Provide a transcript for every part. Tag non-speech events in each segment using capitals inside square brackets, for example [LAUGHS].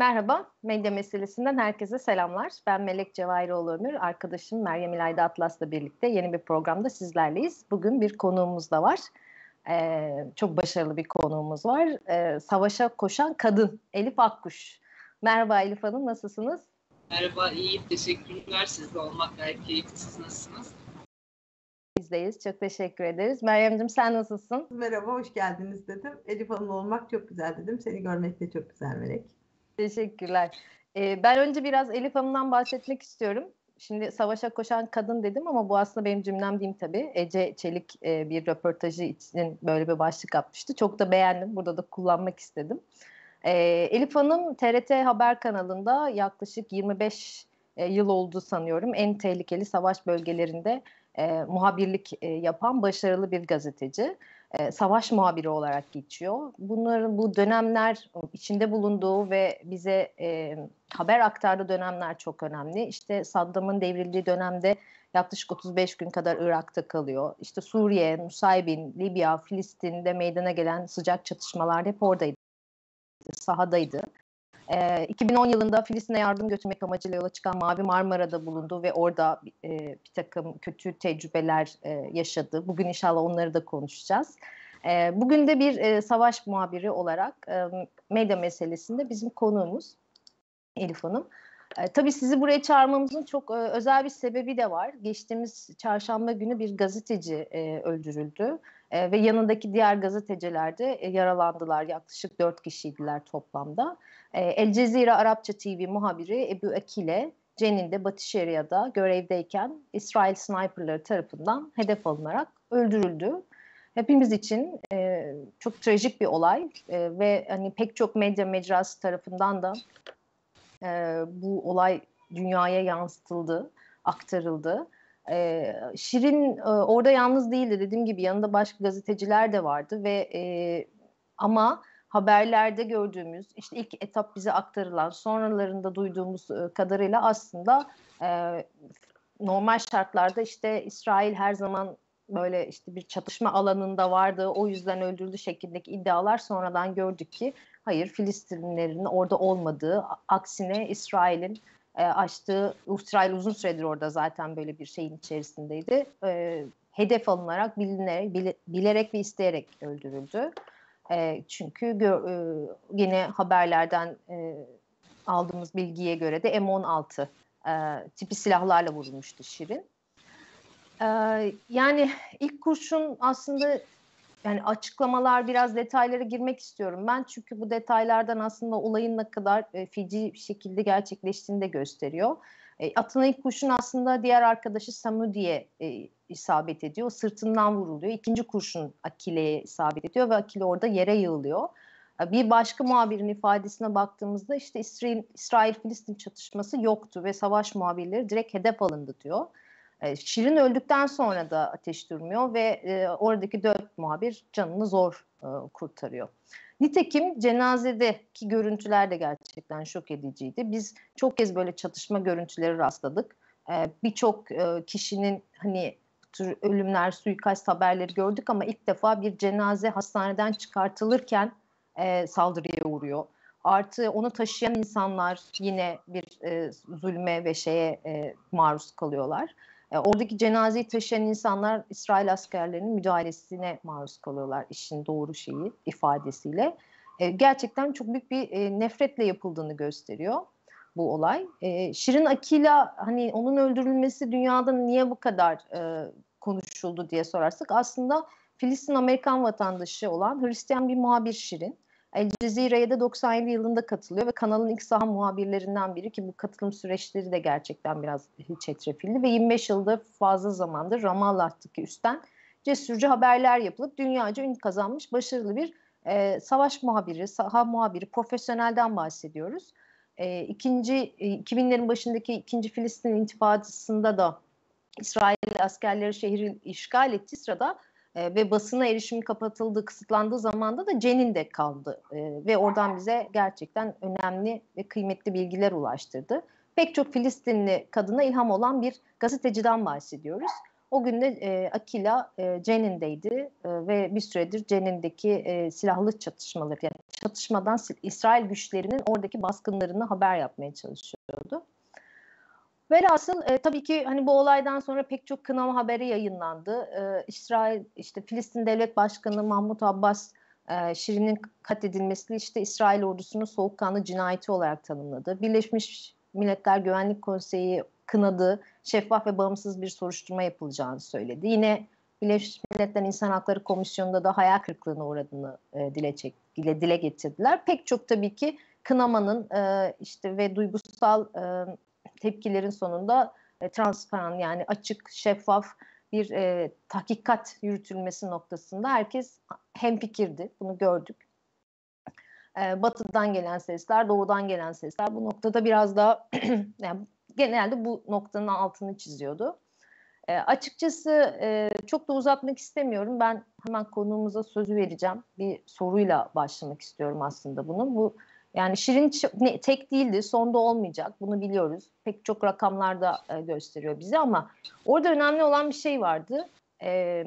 Merhaba, medya meselesinden herkese selamlar. Ben Melek Cevahiroğlu Ömür, arkadaşım Meryem İlayda Atlas'la birlikte yeni bir programda sizlerleyiz. Bugün bir konuğumuz da var. Ee, çok başarılı bir konuğumuz var. Ee, savaşa koşan kadın Elif Akkuş. Merhaba Elif Hanım, nasılsınız? Merhaba, iyiyim. Teşekkürler. Sizde olmak gayet keyifli. Siz nasılsınız? Bizdeyiz. Çok teşekkür ederiz. Meryem'cim sen nasılsın? Merhaba, hoş geldiniz dedim. Elif Hanım olmak çok güzel dedim. Seni görmek de çok güzel Melek. Teşekkürler. Ee, ben önce biraz Elif Hanım'dan bahsetmek istiyorum. Şimdi savaşa koşan kadın dedim ama bu aslında benim cümlem değil tabii. Ece Çelik e, bir röportajı için böyle bir başlık atmıştı. Çok da beğendim. Burada da kullanmak istedim. E, Elif Hanım TRT Haber kanalında yaklaşık 25 e, yıl oldu sanıyorum. En tehlikeli savaş bölgelerinde e, muhabirlik e, yapan başarılı bir gazeteci. E, savaş muhabiri olarak geçiyor. Bunların bu dönemler içinde bulunduğu ve bize e, haber aktardığı dönemler çok önemli. İşte Saddam'ın devrildiği dönemde yaklaşık 35 gün kadar Irak'ta kalıyor. İşte Suriye, Nusaybin, Libya, Filistin'de meydana gelen sıcak çatışmalar hep oradaydı, sahadaydı. E, 2010 yılında Filistin'e yardım götürmek amacıyla yola çıkan Mavi Marmara'da bulundu ve orada e, bir takım kötü tecrübeler e, yaşadı. Bugün inşallah onları da konuşacağız. E, bugün de bir e, savaş muhabiri olarak e, medya meselesinde bizim konuğumuz Elif Hanım. E, tabii sizi buraya çağırmamızın çok e, özel bir sebebi de var. Geçtiğimiz çarşamba günü bir gazeteci e, öldürüldü e, ve yanındaki diğer gazeteciler de yaralandılar. Yaklaşık dört kişiydiler toplamda. E, El Cezire Arapça TV muhabiri Ebu Akile, Cenin'de Batı Şeria'da görevdeyken İsrail sniperları tarafından hedef alınarak öldürüldü. Hepimiz için e, çok trajik bir olay e, ve hani pek çok medya mecrası tarafından da e, bu olay dünyaya yansıtıldı, aktarıldı. E, Şirin e, orada yalnız değildi dediğim gibi yanında başka gazeteciler de vardı ve e, ama haberlerde gördüğümüz işte ilk etap bize aktarılan sonralarında duyduğumuz kadarıyla aslında e, normal şartlarda işte İsrail her zaman böyle işte bir çatışma alanında vardı o yüzden öldürüldü şeklindeki iddialar sonradan gördük ki hayır Filistinlilerin orada olmadığı aksine İsrail'in e, açtığı İsrail uzun süredir orada zaten böyle bir şeyin içerisindeydi. E, hedef alınarak bilinerek, bile, bilerek ve isteyerek öldürüldü. E, çünkü gö, e, yine haberlerden e, aldığımız bilgiye göre de M16 e, tipi silahlarla vurulmuştu Şirin. E, yani ilk kurşun aslında yani açıklamalar biraz detaylara girmek istiyorum ben çünkü bu detaylardan aslında olayın ne kadar e, feci şekilde gerçekleştiğini de gösteriyor. E, atına ilk kurşun aslında diğer arkadaşı Samu diye e, isabet ediyor. Sırtından vuruluyor. İkinci kurşun Akile'ye isabet ediyor ve Akile orada yere yığılıyor. E, bir başka muhabirin ifadesine baktığımızda işte İsrail-Filistin çatışması yoktu ve savaş muhabirleri direkt hedef alındı diyor. E, Şirin öldükten sonra da ateş durmuyor ve e, oradaki dört muhabir canını zor e, kurtarıyor. Nitekim cenazedeki görüntüler de gerçekten şok ediciydi. Biz çok kez böyle çatışma görüntüleri rastladık. Ee, Birçok e, kişinin hani tür ölümler, suikast haberleri gördük ama ilk defa bir cenaze hastaneden çıkartılırken e, saldırıya uğruyor. Artı onu taşıyan insanlar yine bir e, zulme ve şeye e, maruz kalıyorlar. E, oradaki cenazeyi taşıyan insanlar İsrail askerlerinin müdahalesine maruz kalıyorlar işin doğru şeyi ifadesiyle. E, gerçekten çok büyük bir e, nefretle yapıldığını gösteriyor bu olay. Şirin Akila hani onun öldürülmesi dünyada niye bu kadar konuşuldu diye sorarsak aslında Filistin Amerikan vatandaşı olan Hristiyan bir muhabir Şirin. El Cezire'ye de 97 yılında katılıyor ve kanalın ilk saha muhabirlerinden biri ki bu katılım süreçleri de gerçekten biraz çetrefilli ve 25 yılda fazla zamandır Ramallah'taki üstten cesurcu haberler yapılıp dünyaca ün kazanmış başarılı bir e, savaş muhabiri, saha muhabiri, profesyonelden bahsediyoruz. E, ikinci, e, 2000'lerin başındaki ikinci Filistin intifadasında da İsrail askerleri şehri işgal ettiği sırada e, ve basına erişimi kapatıldığı, kısıtlandığı zamanda da Cenin'de kaldı e, ve oradan bize gerçekten önemli ve kıymetli bilgiler ulaştırdı. Pek çok Filistinli kadına ilham olan bir gazeteciden bahsediyoruz. O gün de e, Akila e, Cenin'deydi e, ve bir süredir Cenin'deki e, silahlı çatışmaları yani çatışmadan İsrail güçlerinin oradaki baskınlarını haber yapmaya çalışıyordu. Velhasıl e, tabii ki hani bu olaydan sonra pek çok kınama haberi yayınlandı. E, İsrail işte Filistin Devlet Başkanı Mahmut Abbas e, Şirin'in katledilmesini işte İsrail ordusunun soğukkanlı cinayeti olarak tanımladı. Birleşmiş Milletler Güvenlik Konseyi kınadı, şeffaf ve bağımsız bir soruşturma yapılacağını söyledi. Yine Birleşmiş Milletler İnsan Hakları Komisyonu'nda da hayal kırıklığına uğradığını e, dile, çek, dile, dile getirdiler. Pek çok tabii ki kınamanın e, işte ve duygusal e, tepkilerin sonunda e, transparan yani açık, şeffaf bir e, tahkikat yürütülmesi noktasında herkes hemfikirdi. Bunu gördük. E, batıdan gelen sesler, doğudan gelen sesler bu noktada biraz daha [CLEARS THROAT] yani genelde bu noktanın altını çiziyordu. E, açıkçası e, çok da uzatmak istemiyorum. Ben hemen konuğumuza sözü vereceğim. Bir soruyla başlamak istiyorum aslında bunu. Bu yani Şirin tek değildi, sonda olmayacak. Bunu biliyoruz. Pek çok rakamlar da e, gösteriyor bize ama orada önemli olan bir şey vardı. E,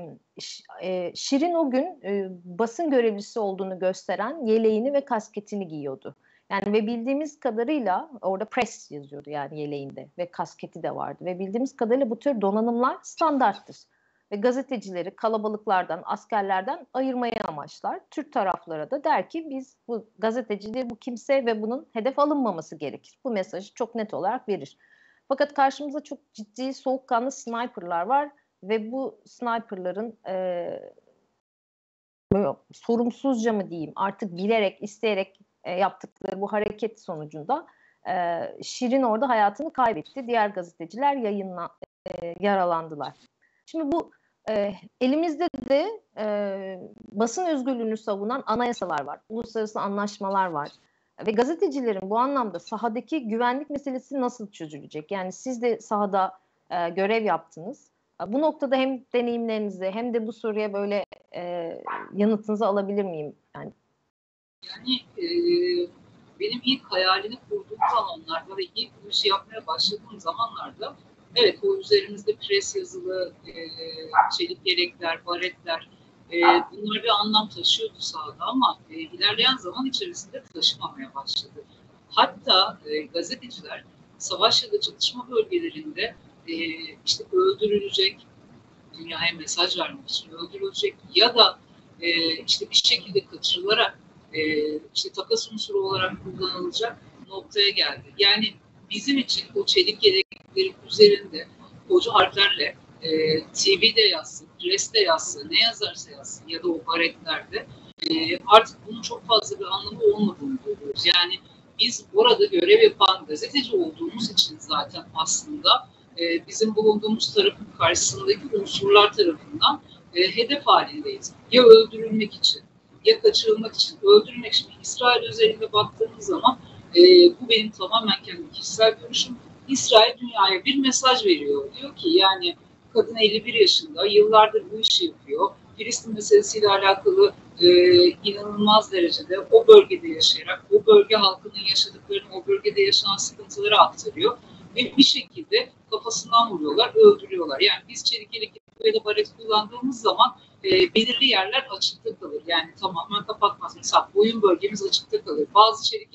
e, Şirin o gün e, basın görevlisi olduğunu gösteren yeleğini ve kasketini giyiyordu. Yani ve bildiğimiz kadarıyla orada press yazıyordu yani yeleğinde ve kasketi de vardı. Ve bildiğimiz kadarıyla bu tür donanımlar standarttır. Ve gazetecileri kalabalıklardan, askerlerden ayırmaya amaçlar. Türk taraflara da der ki biz bu gazetecileri bu kimse ve bunun hedef alınmaması gerekir. Bu mesajı çok net olarak verir. Fakat karşımızda çok ciddi soğukkanlı sniperlar var ve bu sniperların e, sorumsuzca mı diyeyim artık bilerek, isteyerek e, yaptıkları bu hareket sonucunda e, Şirin orada hayatını kaybetti. Diğer gazeteciler yayınla e, yaralandılar. Şimdi bu e, elimizde de e, basın özgürlüğünü savunan anayasalar var, uluslararası anlaşmalar var. Ve gazetecilerin bu anlamda sahadaki güvenlik meselesi nasıl çözülecek? Yani siz de sahada e, görev yaptınız. Bu noktada hem deneyimlerinizi hem de bu soruya böyle e, yanıtınızı alabilir miyim? Yani yani e, benim ilk hayalini kurduğum zamanlarda ve ilk bu işi yapmaya başladığım zamanlarda evet o üzerimizde pres yazılı e, çelik yelekler, baretler e, bunlar bir anlam taşıyordu sahada ama e, ilerleyen zaman içerisinde taşımamaya başladı. Hatta e, gazeteciler savaş ya da çatışma bölgelerinde e, işte öldürülecek, dünyaya mesaj vermek için öldürülecek ya da e, işte bir şekilde kaçırılarak e, işte takas unsuru olarak kullanılacak noktaya geldi. Yani bizim için o çelik yeleklerin üzerinde koca harflerle e, TV'de yazsın, Press'te yazsın, ne yazarsa yazsın ya da o baretlerde e, artık bunun çok fazla bir anlamı olmadığını görüyoruz. Yani biz orada görev yapan gazeteci olduğumuz için zaten aslında e, bizim bulunduğumuz tarafın karşısındaki unsurlar tarafından e, hedef halindeyiz. Ya öldürülmek için ya kaçırılmak için öldürmek için İsrail özelinde baktığımız zaman e, bu benim tamamen kendi kişisel görüşüm. İsrail dünyaya bir mesaj veriyor. Diyor ki yani kadın 51 yaşında, yıllardır bu işi yapıyor. Filistin meselesiyle alakalı e, inanılmaz derecede o bölgede yaşayarak, o bölge halkının yaşadıklarını, o bölgede yaşanan sıkıntıları aktarıyor. Ve bir şekilde kafasından vuruyorlar, öldürüyorlar. Yani biz çelik yelek ya baret kullandığımız zaman e, belirli yerler açıkta kalır. Yani tamamen kapatmaz. Mesela boyun bölgemiz açıkta kalır. Bazı çelik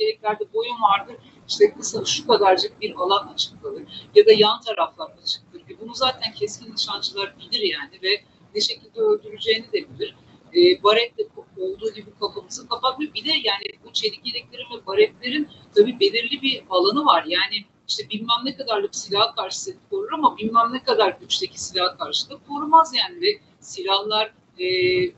boyun vardır. İşte kısa şu kadarcık bir alan açık kalır. Ya da yan taraflar açıktır. E bunu zaten keskin nişancılar bilir yani ve ne şekilde öldüreceğini de bilir. E, baretle olduğu gibi kafamızı kapatmıyor. Bir de yani bu çelik yeleklerin ve baretlerin tabii belirli bir alanı var. Yani işte bilmem ne kadarlık silah karşı korur ama bilmem ne kadar güçteki silah karşı da korumaz yani ve silahlar e,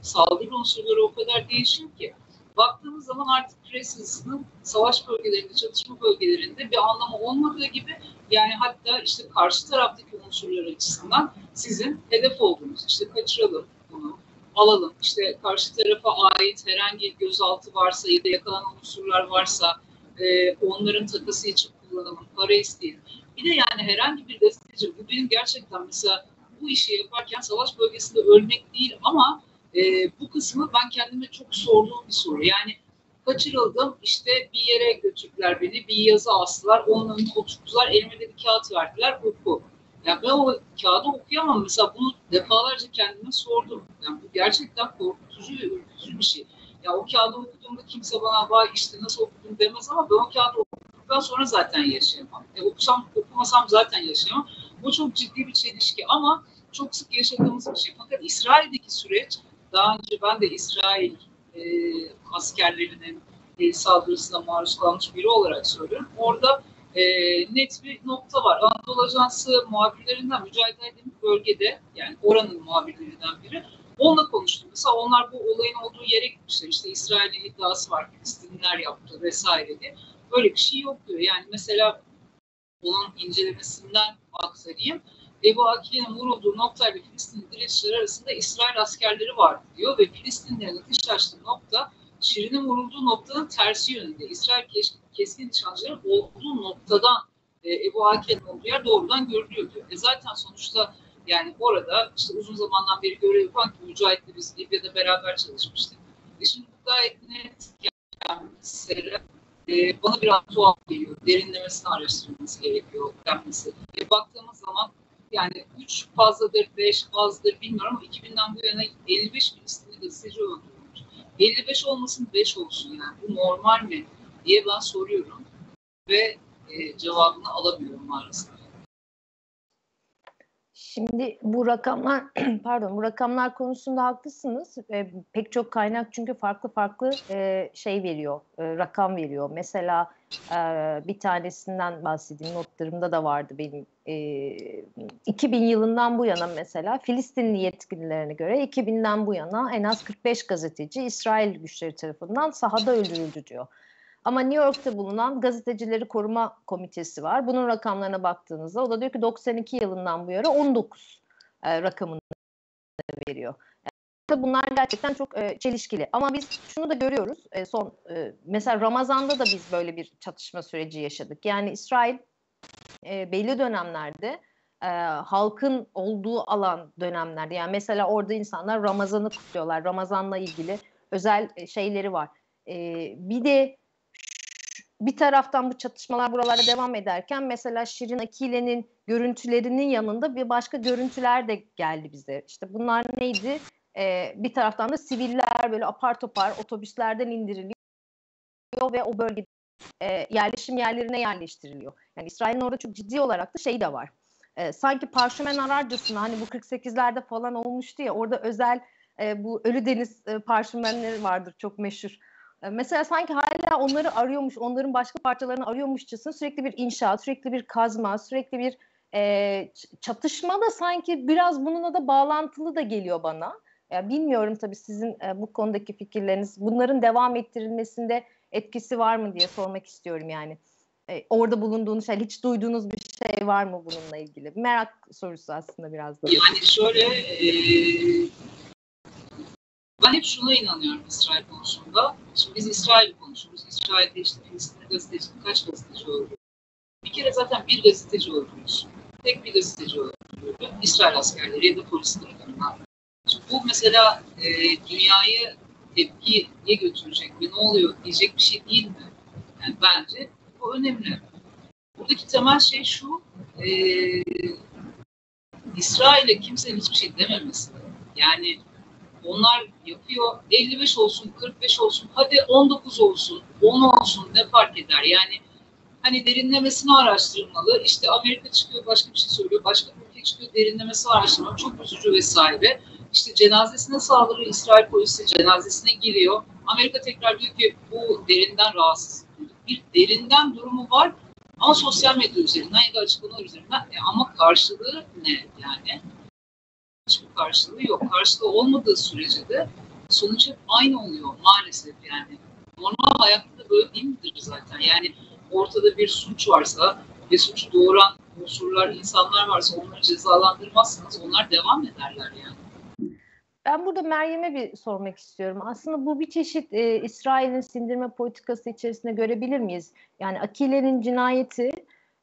saldırı unsurları o kadar değişiyor ki baktığımız zaman artık Presens'ın savaş bölgelerinde, çatışma bölgelerinde bir anlamı olmadığı gibi yani hatta işte karşı taraftaki unsurlar açısından sizin hedef olduğunuz işte kaçıralım bunu, alalım. işte karşı tarafa ait herhangi gözaltı varsa ya da yakalanan unsurlar varsa e, onların takası için kullanalım, para isteyin. Bir de yani herhangi bir gazeteci, bu benim gerçekten mesela bu işi yaparken savaş bölgesinde ölmek değil ama e, bu kısmı ben kendime çok sorduğum bir soru. Yani kaçırıldım işte bir yere götürdüler beni bir yazı astılar onun önünü oturttular elime de bir kağıt verdiler oku. Yani ben o kağıdı okuyamam. Mesela bunu defalarca kendime sordum. Yani bu gerçekten korkutucu ve ürkütücü bir şey. Ya o kağıdı okuduğumda kimse bana vay işte nasıl okudun demez ama ben o kağıdı okuduktan sonra zaten yaşayamam. E, okusam okumasam zaten yaşayamam. Bu çok ciddi bir çelişki ama çok sık yaşadığımız bir şey. Fakat İsrail'deki süreç daha önce ben de İsrail e, askerlerinin e, saldırısına maruz kalmış biri olarak söylüyorum. Orada e, net bir nokta var. Anadolu Ajansı muhabirlerinden Mücahit Aydın bölgede yani oranın muhabirlerinden biri. Onunla konuştum. Mesela onlar bu olayın olduğu yere gitmişler. İşte İsrail'in iddiası var. Filistinliler yaptı vesaire diye. Böyle bir şey yok diyor. Yani mesela onun incelemesinden aktarayım. Ebu Akile'nin vurulduğu noktayla Filistin direnişleri arasında İsrail askerleri vardı diyor ve Filistinlerin ateş açtığı nokta Şirin'in vurulduğu noktanın tersi yönünde. İsrail keskin nişancıların olduğu noktadan e, Ebu Hake'nin olduğu yer doğrudan görülüyor diyor. E zaten sonuçta yani orada işte uzun zamandan beri görev yapan ki Mücahit'le biz Libya'da beraber çalışmıştık. E şimdi bu gayet net yani mesele e, bana biraz tuhaf geliyor. Derinlemesine araştırılması gerekiyor denmesi. E, baktığımız zaman yani 3 fazladır, 5 azdır bilmiyorum ama 2000'den bu yana 55 Filistinli gazeteci öldürülmüş. 55 olmasın 5 olsun yani bu normal mi diye ben soruyorum ve e, cevabını alamıyorum maalesef. Şimdi bu rakamlar [CLEARS THROAT] pardon bu rakamlar konusunda haklısınız. E, pek çok kaynak çünkü farklı farklı e, şey veriyor, e, rakam veriyor. Mesela e, bir tanesinden bahsedeyim. Notlarımda da vardı benim. E, 2000 yılından bu yana mesela Filistinli yetkililerine göre 2000'den bu yana en az 45 gazeteci İsrail güçleri tarafından sahada öldürüldü diyor. Ama New York'ta bulunan Gazetecileri Koruma Komitesi var. Bunun rakamlarına baktığınızda o da diyor ki 92 yılından bu yana 19 e, rakamını veriyor. Yani bunlar gerçekten çok e, çelişkili. Ama biz şunu da görüyoruz. E, son e, mesela Ramazan'da da biz böyle bir çatışma süreci yaşadık. Yani İsrail e, belli dönemlerde e, halkın olduğu alan dönemlerde yani mesela orada insanlar Ramazan'ı kutluyorlar. Ramazan'la ilgili özel e, şeyleri var. E, bir de bir taraftan bu çatışmalar buralarda devam ederken mesela Şirin Akile'nin görüntülerinin yanında bir başka görüntüler de geldi bize. İşte bunlar neydi? Ee, bir taraftan da siviller böyle apar topar otobüslerden indiriliyor ve o bölgede e, yerleşim yerlerine yerleştiriliyor. Yani İsrail'in orada çok ciddi olarak da şey de var. E, sanki parşömen ararcasına hani bu 48'lerde falan olmuştu ya orada özel e, bu Ölü Deniz e, parşömenleri vardır çok meşhur. E, mesela sanki hala onları arıyormuş, onların başka parçalarını arıyormuşçasına sürekli bir inşaat, sürekli bir kazma, sürekli bir e, çatışma da sanki biraz bununla da bağlantılı da geliyor bana. Ya bilmiyorum tabii sizin e, bu konudaki fikirleriniz. Bunların devam ettirilmesinde etkisi var mı diye sormak istiyorum yani. E, orada bulunduğunuz şey, hiç duyduğunuz bir şey var mı bununla ilgili? Merak sorusu aslında biraz da. Yani şöyle e, ben hep şuna inanıyorum İsrail konusunda. Şimdi biz İsrail konuşuyoruz. İsrail'de işte Filistin'de gazeteci, kaç gazeteci öldürüldü? Bir kere zaten bir gazeteci öldürülmüş. Tek bir gazeteci öldürüldü. İsrail askerleri ya da polis tarafından. Bu mesela e, dünyayı tepkiye götürecek ve ne oluyor diyecek bir şey değil mi? Yani bence bu önemli. Buradaki temel şey şu, e, İsrail'e kimsenin hiçbir şey dememesi. Yani onlar yapıyor. 55 olsun, 45 olsun, hadi 19 olsun, 10 olsun ne fark eder? Yani hani derinlemesine araştırılmalı. İşte Amerika çıkıyor başka bir şey söylüyor, başka bir ülke çıkıyor derinlemesi araştırmalı. Çok üzücü vesaire. İşte cenazesine saldırı İsrail polisi cenazesine giriyor. Amerika tekrar diyor ki bu derinden rahatsız. Bir derinden durumu var ama sosyal medya üzerinden ya da açıklamalar üzerinden. E ama karşılığı ne yani? Hiçbir karşılığı yok. Karşılığı olmadığı sürece de sonuç hep aynı oluyor maalesef yani. Normal hayatta da böyle değil midir zaten? Yani ortada bir suç varsa ve suçu doğuran unsurlar, insanlar varsa onları cezalandırmazsanız onlar devam ederler yani. Ben burada Meryem'e bir sormak istiyorum. Aslında bu bir çeşit e, İsrail'in sindirme politikası içerisinde görebilir miyiz? Yani Akile'nin cinayeti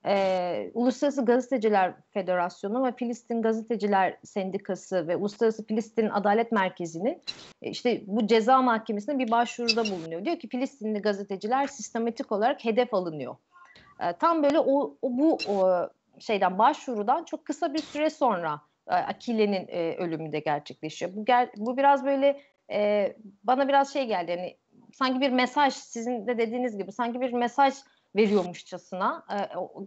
e, Uluslararası Gazeteciler Federasyonu ve Filistin Gazeteciler Sendikası ve Uluslararası Filistin Adalet Merkezi'nin e, işte bu ceza mahkemesine bir başvuruda bulunuyor. Diyor ki Filistinli gazeteciler sistematik olarak hedef alınıyor. E, tam böyle o, o bu o, şeyden başvurudan çok kısa bir süre sonra e, Akile'nin e, ölümü de gerçekleşiyor. Bu ger bu biraz böyle e, bana biraz şey geldi yani sanki bir mesaj sizin de dediğiniz gibi sanki bir mesaj veriyormuşçasına e,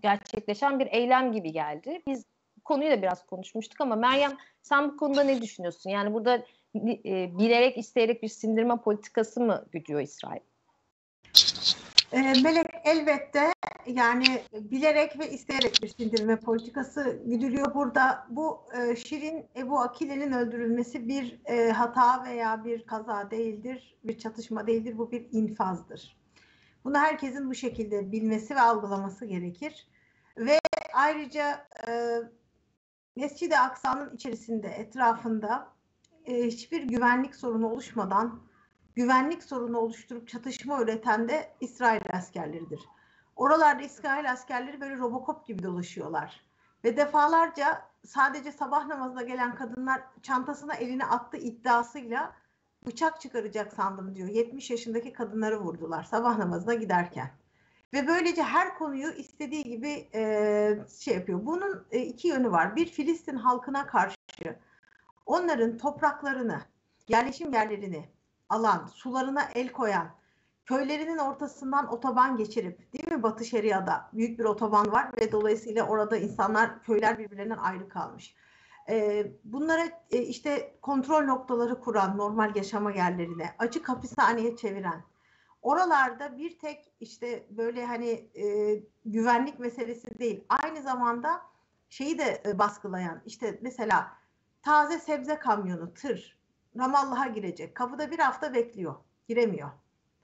gerçekleşen bir eylem gibi geldi. Biz konuyu da biraz konuşmuştuk ama Meryem sen bu konuda ne düşünüyorsun? Yani burada e, bilerek isteyerek bir sindirme politikası mı güdüyor İsrail? E, Melek elbette yani bilerek ve isteyerek bir sindirme politikası güdülüyor burada. Bu e, Şirin Ebu Akile'nin öldürülmesi bir e, hata veya bir kaza değildir, bir çatışma değildir. Bu bir infazdır. Bunu herkesin bu şekilde bilmesi ve algılaması gerekir. Ve ayrıca e, Mescid-i Aksa'nın içerisinde, etrafında e, hiçbir güvenlik sorunu oluşmadan güvenlik sorunu oluşturup çatışma üreten de İsrail askerleridir. Oralarda İsrail askerleri böyle robokop gibi dolaşıyorlar. Ve defalarca sadece sabah namazına gelen kadınlar çantasına elini attı iddiasıyla bıçak çıkaracak sandım diyor. 70 yaşındaki kadınları vurdular sabah namazına giderken. Ve böylece her konuyu istediği gibi e, şey yapıyor. Bunun e, iki yönü var. Bir Filistin halkına karşı onların topraklarını, yerleşim yerlerini alan, sularına el koyan, köylerinin ortasından otoban geçirip, değil mi Batı Şeria'da büyük bir otoban var ve dolayısıyla orada insanlar, köyler birbirlerinden ayrı kalmış. Bunlara e, işte kontrol noktaları kuran normal yaşama yerlerine, açık hapishaneye çeviren, oralarda bir tek işte böyle hani e, güvenlik meselesi değil, aynı zamanda şeyi de e, baskılayan, işte mesela taze sebze kamyonu, tır, Ramallah'a girecek. Kapıda bir hafta bekliyor. Giremiyor.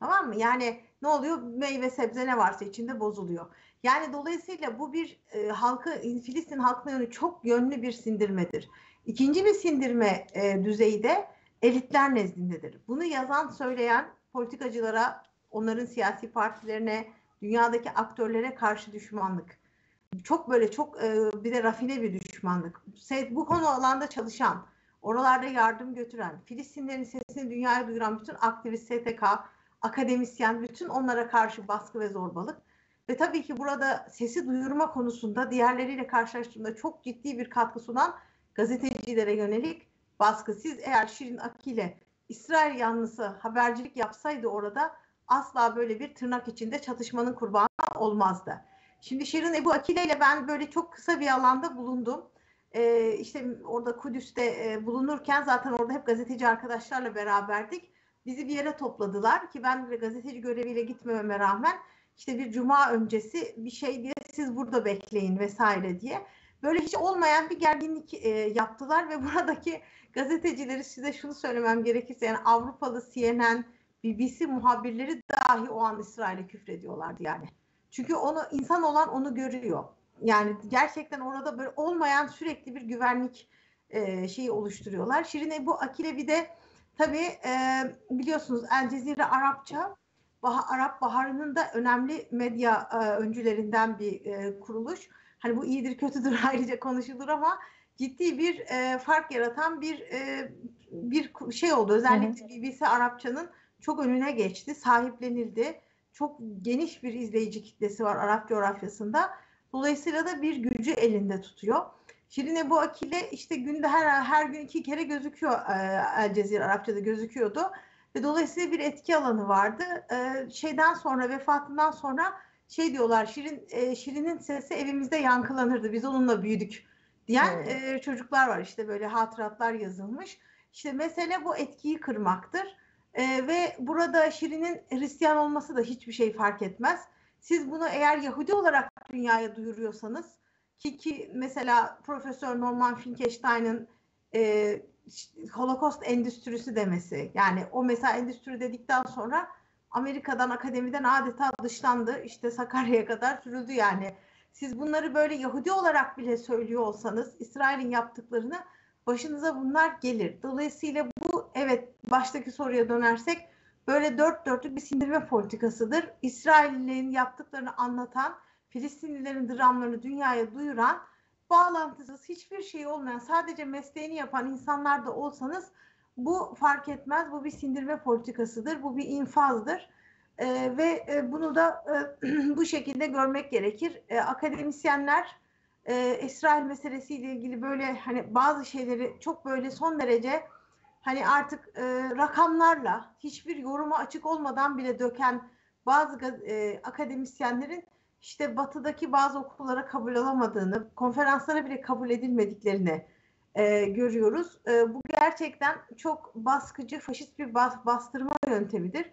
Tamam mı? Yani ne oluyor? Meyve sebze ne varsa içinde bozuluyor. Yani dolayısıyla bu bir e, halkı Filistin halkına yönü çok yönlü bir sindirmedir. İkinci bir sindirme e, düzeyi de elitler nezdindedir. Bunu yazan, söyleyen politikacılara, onların siyasi partilerine, dünyadaki aktörlere karşı düşmanlık. Çok böyle çok e, bir de rafine bir düşmanlık. Bu konu alanda çalışan, oralarda yardım götüren, Filistinlerin sesini dünyaya duyuran bütün aktivist, STK, akademisyen, bütün onlara karşı baskı ve zorbalık. Ve tabii ki burada sesi duyurma konusunda diğerleriyle karşılaştığında çok ciddi bir katkı sunan gazetecilere yönelik baskı. Siz eğer Şirin Akile İsrail yanlısı habercilik yapsaydı orada asla böyle bir tırnak içinde çatışmanın kurbanı olmazdı. Şimdi Şirin Ebu Akile ile ben böyle çok kısa bir alanda bulundum e, işte orada Kudüs'te e, bulunurken zaten orada hep gazeteci arkadaşlarla beraberdik. Bizi bir yere topladılar ki ben de gazeteci göreviyle gitmememe rağmen işte bir cuma öncesi bir şey diye siz burada bekleyin vesaire diye. Böyle hiç olmayan bir gerginlik e, yaptılar ve [LAUGHS] buradaki gazetecileri size şunu söylemem gerekirse yani Avrupalı CNN, BBC muhabirleri dahi o an İsrail'e küfrediyorlardı yani. Çünkü onu insan olan onu görüyor yani gerçekten orada böyle olmayan sürekli bir güvenlik e, şeyi oluşturuyorlar. Şirin Ebu Akilevi de tabii e, biliyorsunuz El Cezire Arapça bah Arap Baharı'nın da önemli medya e, öncülerinden bir e, kuruluş. Hani bu iyidir kötüdür [LAUGHS] ayrıca konuşulur ama ciddi bir e, fark yaratan bir e, bir şey oldu. Özellikle. BBC Arapçanın çok önüne geçti, sahiplenildi. Çok geniş bir izleyici kitlesi var Arap coğrafyasında Dolayısıyla da bir gücü elinde tutuyor. Şirine bu Akile işte günde her her gün iki kere gözüküyor e, El Cezire Arapçada gözüküyordu. Ve dolayısıyla bir etki alanı vardı. E, şeyden sonra vefatından sonra şey diyorlar Şirin e, Şirin'in sesi evimizde yankılanırdı. Biz onunla büyüdük diyen e, çocuklar var işte böyle hatıratlar yazılmış. İşte mesele bu etkiyi kırmaktır. E, ve burada Şirin'in Hristiyan olması da hiçbir şey fark etmez. Siz bunu eğer Yahudi olarak dünyaya duyuruyorsanız ki, ki mesela Profesör Norman Finkelstein'ın e, Holocaust endüstrisi demesi yani o mesela endüstri dedikten sonra Amerika'dan akademiden adeta dışlandı işte Sakarya'ya kadar sürüldü yani siz bunları böyle Yahudi olarak bile söylüyor olsanız İsrail'in yaptıklarını başınıza bunlar gelir. Dolayısıyla bu evet baştaki soruya dönersek böyle dört dörtlük bir sindirme politikasıdır. İsraillerin yaptıklarını anlatan, Filistinlilerin dramlarını dünyaya duyuran, bağlantısız hiçbir şey olmayan, sadece mesleğini yapan insanlar da olsanız bu fark etmez. Bu bir sindirme politikasıdır. Bu bir infazdır. Ee, ve e, bunu da e, [CLEARS THROAT] bu şekilde görmek gerekir. E, akademisyenler e, İsrail meselesiyle ilgili böyle hani bazı şeyleri çok böyle son derece hani artık e, rakamlarla hiçbir yoruma açık olmadan bile döken bazı e, akademisyenlerin işte batıdaki bazı okullara kabul alamadığını, konferanslara bile kabul edilmediklerini e, görüyoruz. E, bu gerçekten çok baskıcı, faşist bir bas, bastırma yöntemidir.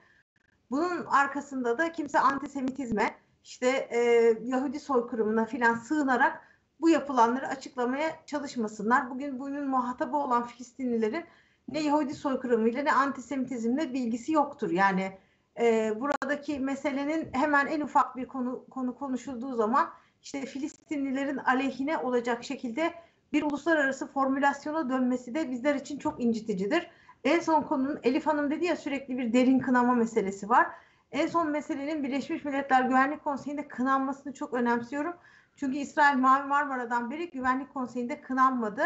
Bunun arkasında da kimse antisemitizme, işte e, Yahudi soykırımına filan sığınarak bu yapılanları açıklamaya çalışmasınlar. Bugün bunun muhatabı olan Filistinlilerin ne Yahudi soykırımıyla ne antisemitizmle bilgisi yoktur. Yani e, buradaki meselenin hemen en ufak bir konu, konu konuşulduğu zaman işte Filistinlilerin aleyhine olacak şekilde bir uluslararası formülasyona dönmesi de bizler için çok inciticidir. En son konunun Elif Hanım dedi ya sürekli bir derin kınama meselesi var. En son meselenin Birleşmiş Milletler Güvenlik Konseyi'nde kınanmasını çok önemsiyorum. Çünkü İsrail Mavi Marmara'dan beri Güvenlik Konseyi'nde kınanmadı.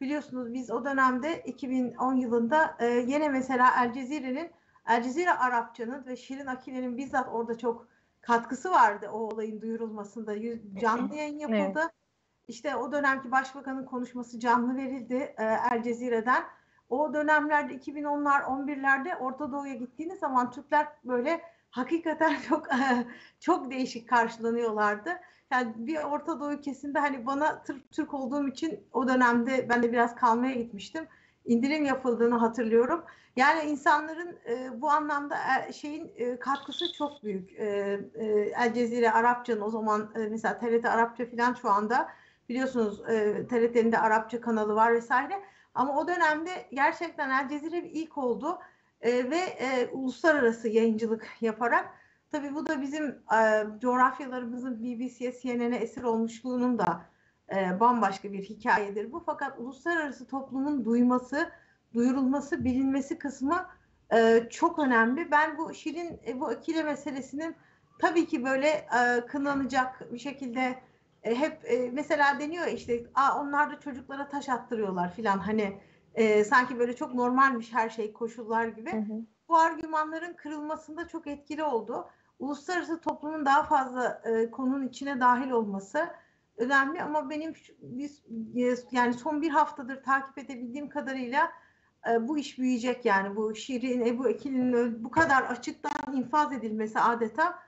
Biliyorsunuz biz o dönemde 2010 yılında e, yine mesela El Cezire'nin El Cezire Arapça'nın ve Şirin Akile'nin bizzat orada çok katkısı vardı o olayın duyurulmasında. Canlı yayın yapıldı. Evet. İşte o dönemki başbakanın konuşması canlı verildi e, El Cezire'den. O dönemlerde 2010'lar 11'lerde Orta Doğu'ya gittiğiniz zaman Türkler böyle hakikaten [LAUGHS] çok çok değişik karşılanıyorlardı. Yani bir Orta Doğu ülkesinde hani bana Türk, Türk olduğum için o dönemde ben de biraz kalmaya gitmiştim. İndirim yapıldığını hatırlıyorum. Yani insanların e, bu anlamda e, şeyin e, katkısı çok büyük. E, e, El Cezire Arapça'nın o zaman e, mesela TRT Arapça falan şu anda biliyorsunuz e, TRT'nin de Arapça kanalı var vesaire. Ama o dönemde gerçekten El Cezire ilk oldu e, ve e, uluslararası yayıncılık yaparak tabii bu da bizim e, coğrafyalarımızın BBC'ye, CNN'e esir olmuşluğunun da e, bambaşka bir hikayedir bu. Fakat uluslararası toplumun duyması, duyurulması, bilinmesi kısmı e, çok önemli. Ben bu Şirin e, bu Akile meselesinin tabii ki böyle e, kınanacak bir şekilde e, hep e, mesela deniyor işte Aa, onlar da çocuklara taş attırıyorlar filan hani e, sanki böyle çok normalmiş her şey koşullar gibi. Hı hı. Bu argümanların kırılmasında çok etkili oldu. Uluslararası toplumun daha fazla e, konunun içine dahil olması önemli ama benim biz yani son bir haftadır takip edebildiğim kadarıyla e, bu iş büyüyecek yani bu Şirin Ebu Ekil'in bu kadar açıktan infaz edilmesi adeta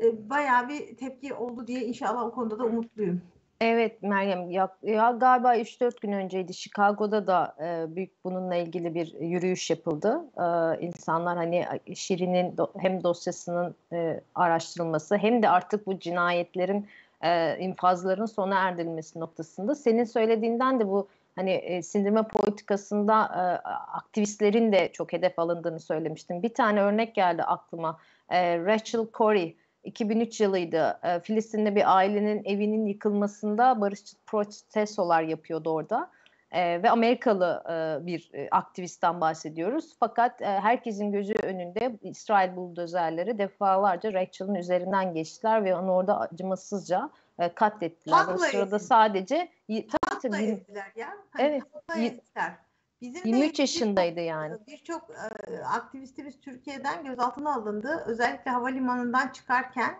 e, bayağı bir tepki oldu diye inşallah o konuda da umutluyum. Evet Meryem ya, ya galiba 3-4 gün önceydi Chicago'da da e, büyük bununla ilgili bir yürüyüş yapıldı. E, insanlar hani Şirin'in do, hem dosyasının e, araştırılması hem de artık bu cinayetlerin e, infazların sona erdirilmesi noktasında. Senin söylediğinden de bu hani e, sindirme politikasında e, aktivistlerin de çok hedef alındığını söylemiştim. Bir tane örnek geldi aklıma. E, Rachel Corey 2003 yılıydı. E, Filistin'de bir ailenin evinin yıkılmasında barışçı protestolar yapıyordu orada. E, ve Amerikalı e, bir e, aktivistten bahsediyoruz. Fakat e, herkesin gözü önünde İsrail buldozerleri defalarca Rachel'ın üzerinden geçtiler ve onu orada acımasızca e, katlettiler. Hakla o sırada ezdiler. sadece ezdiler ya. Hani evet. Ezdiler. Bizim 23 yaşındaydı yani. Birçok e, aktivistimiz Türkiye'den gözaltına alındı. Özellikle havalimanından çıkarken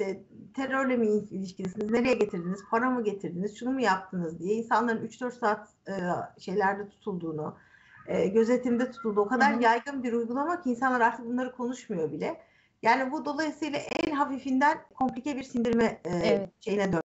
işte terörle mi ilişkilisiniz, nereye getirdiniz, para mı getirdiniz, şunu mu yaptınız diye insanların 3-4 saat e, şeylerde tutulduğunu, e, gözetimde tutuldu. O kadar Hı-hı. yaygın bir uygulama ki insanlar artık bunları konuşmuyor bile. Yani bu dolayısıyla en hafifinden komplike bir sindirme e, evet. şeyine dön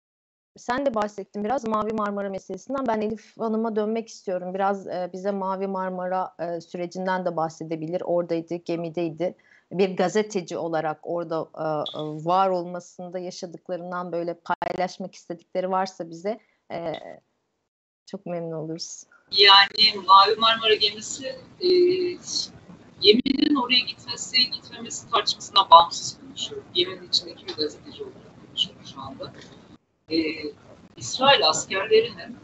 sen de bahsettin biraz Mavi Marmara meselesinden. Ben Elif Hanım'a dönmek istiyorum. Biraz e, bize Mavi Marmara e, sürecinden de bahsedebilir. Oradaydı, gemideydi. Bir gazeteci olarak orada e, e, var olmasında yaşadıklarından böyle paylaşmak istedikleri varsa bize e, çok memnun oluruz. Yani Mavi Marmara gemisi e, geminin oraya gitmesi, gitmemesi tartışmasına bağımsız konuşuyorum. Geminin içindeki bir gazeteci olarak konuşuyorum şu anda e, İsrail askerlerinin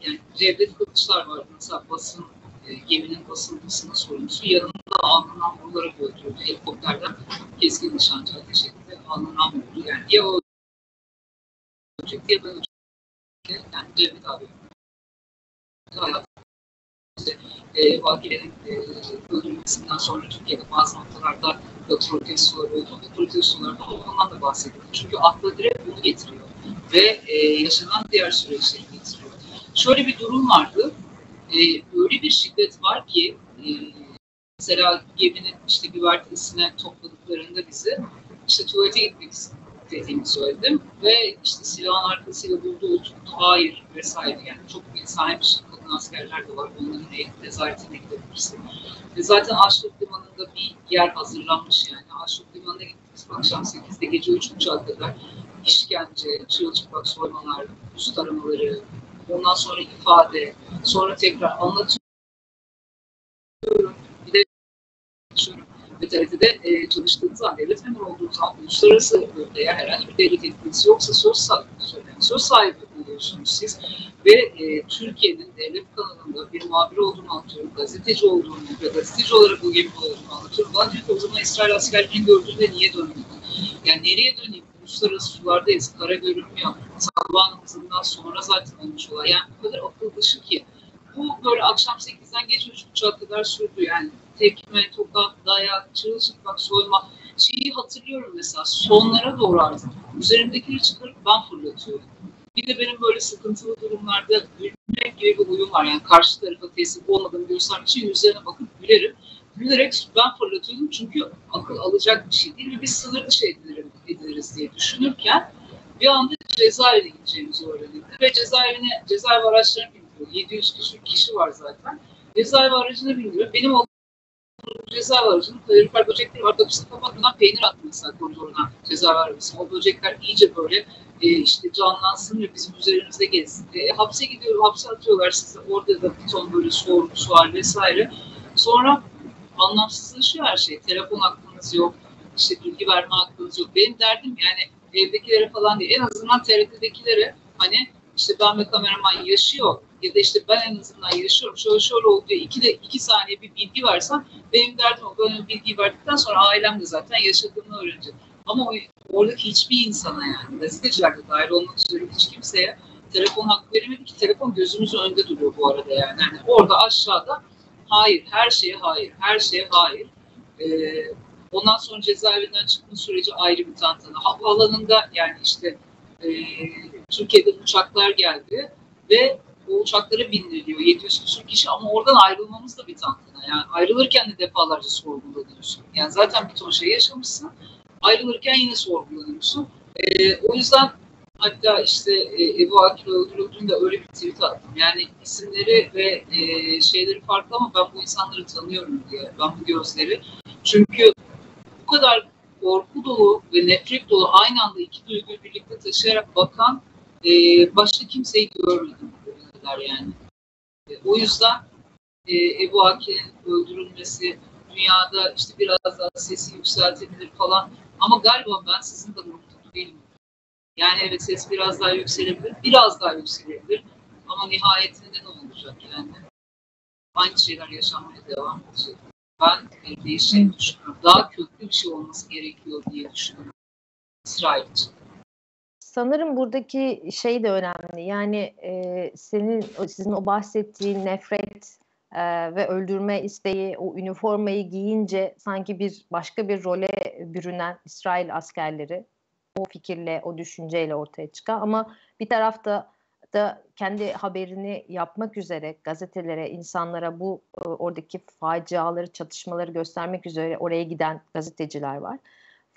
yani Cevdet Kılıçlar var mesela basın e, geminin basılmasına sorumlusu yanında alnından vurularak öldürüldü. Helikopterden keskin nişancı ateş etti. Alnından vurdu. Yani ya o ölecek ya ben ölecek. Yani Cevdet abi hayat e, Vakile'nin e, öldürülmesinden sonra Türkiye'de bazı noktalarda da protestolar oldu. Protestolarda ondan da bahsedildi. Çünkü akla direkt bunu getiriyor ve e, yaşanan diğer süreçleri getiriyor. Şöyle bir durum vardı. E, öyle bir şiddet var ki e, mesela geminin işte güvertesine topladıklarında bizi işte tuvalete gitmek istediğimi söyledim ve işte silahın arkasıyla buldu oturttu hayır vesaire yani çok insani bir şey kadın askerler de var onların nezaretine gidebilirsin. Ve zaten Aşraf Limanı'nda bir yer hazırlanmış yani. Aşraf Limanı'na gittik akşam 8'de gece 3.30'a kadar işkence, çırılçıplak soymalar, üst aramaları, ondan sonra ifade, sonra tekrar anlatıyorum. Bir de çalışıyorum. TRT'de e, çalıştığınız devlet memuru olduğunuz zaman uluslararası veya herhangi bir devlet etkisi yoksa söz sahibi, söz sahibi oluyorsunuz siz. Ve e, Türkiye'nin devlet kanalında bir muhabir olduğunu anlatıyorum, gazeteci olduğunu ve gazeteci olarak bu gemi olduğunu anlatıyorum. Bana diyor ki o zaman İsrail askerliğini gördüğünde niye dönmedin? Yani nereye döneyim? Uluslararası sulardayız, kara görünmüyor. Sabahın hızından sonra zaten olmuş olay. Yani bu kadar akıl dışı ki. Bu böyle akşam 8'den gece 3.30'a kadar sürdü yani. Tekme, tokat, dayak, çırılçıplak, soyma. Şeyi hatırlıyorum mesela sonlara doğru artık. Üzerimdekileri çıkarıp ben fırlatıyorum. Bir de benim böyle sıkıntılı durumlarda gülmek gibi bir huyum var. Yani karşı tarafa teslim olmadığını göstermek için yüzlerine bakıp gülerim. Gülerek ben fırlatıyordum çünkü akıl alacak bir şey değil ve biz sınır dışı ediliriz, ediliriz diye düşünürken bir anda cezaevine gideceğimizi öğrenildi. Ve cezaevine, cezaevi araçlarına bindiriyor. 700 küsur kişi var zaten. Cezaevi aracına bindiriyor. Benim o cezaevi aracının kalorifer böcekleri var. Kapısını kapatmadan peynir attı mesela koridoruna cezaevi arabasına. O böcekler iyice böyle e, işte canlansın ve bizim üzerimizde gezsin. E, hapse gidiyor, hapse atıyorlar sizi. Orada da bir ton böyle sorgu, sual vesaire. Sonra anlamsızlaşıyor her şey. Telefon hakkınız yok, işte bilgi verme hakkınız yok. Benim derdim yani evdekilere falan değil. En azından TRT'dekilere hani işte ben ve kameraman yaşıyor ya da işte ben en azından yaşıyorum. Şöyle şöyle oldu diye iki, de, iki saniye bir bilgi versem benim derdim o. Ben bilgiyi verdikten sonra ailem de zaten yaşadığını öğrenecek. Ama o, oradaki hiçbir insana yani gazeteciler de dahil olmak üzere hiç kimseye telefon hakkı verilmedi ki telefon gözümüzün önünde duruyor bu arada yani. yani orada aşağıda hayır, her şeye hayır, her şeye hayır. Ee, ondan sonra cezaevinden çıkma süreci ayrı bir tantana. Havaalanında yani işte e, Türkiye'den uçaklar geldi ve o uçaklara bindiriliyor 700 küsur kişi ama oradan ayrılmamız da bir tantana. Yani ayrılırken de defalarca sorgulanıyorsun. Yani zaten bir ton şey yaşamışsın. Ayrılırken yine sorgulanıyorsun. E, o yüzden hatta işte e, Ebu Akil öldürüldüğünde öyle bir tweet attım. Yani isimleri ve e, şeyleri farklı ama ben bu insanları tanıyorum diye. Ben bu gözleri. Çünkü bu kadar korku dolu ve nefret dolu aynı anda iki duyguyu birlikte taşıyarak bakan e, başka kimseyi görmedim kadar yani. E, o yüzden e, Ebu Akil'in öldürülmesi dünyada işte biraz daha sesi yükseltebilir falan ama galiba ben sizin kadar mutlu değilim. Yani evet ses biraz daha yükselebilir, biraz daha yükselebilir ama nihayetinde ne olacak yani? Aynı şeyler yaşanmaya devam edecek. Ben e, değişeceğini düşünüyorum. Daha köklü bir şey olması gerekiyor diye düşünüyorum. İsrail için sanırım buradaki şey de önemli. Yani e, senin sizin o bahsettiğin nefret e, ve öldürme isteği o üniformayı giyince sanki bir başka bir role bürünen İsrail askerleri o fikirle, o düşünceyle ortaya çıkan ama bir tarafta da kendi haberini yapmak üzere gazetelere, insanlara bu e, oradaki faciaları, çatışmaları göstermek üzere oraya giden gazeteciler var.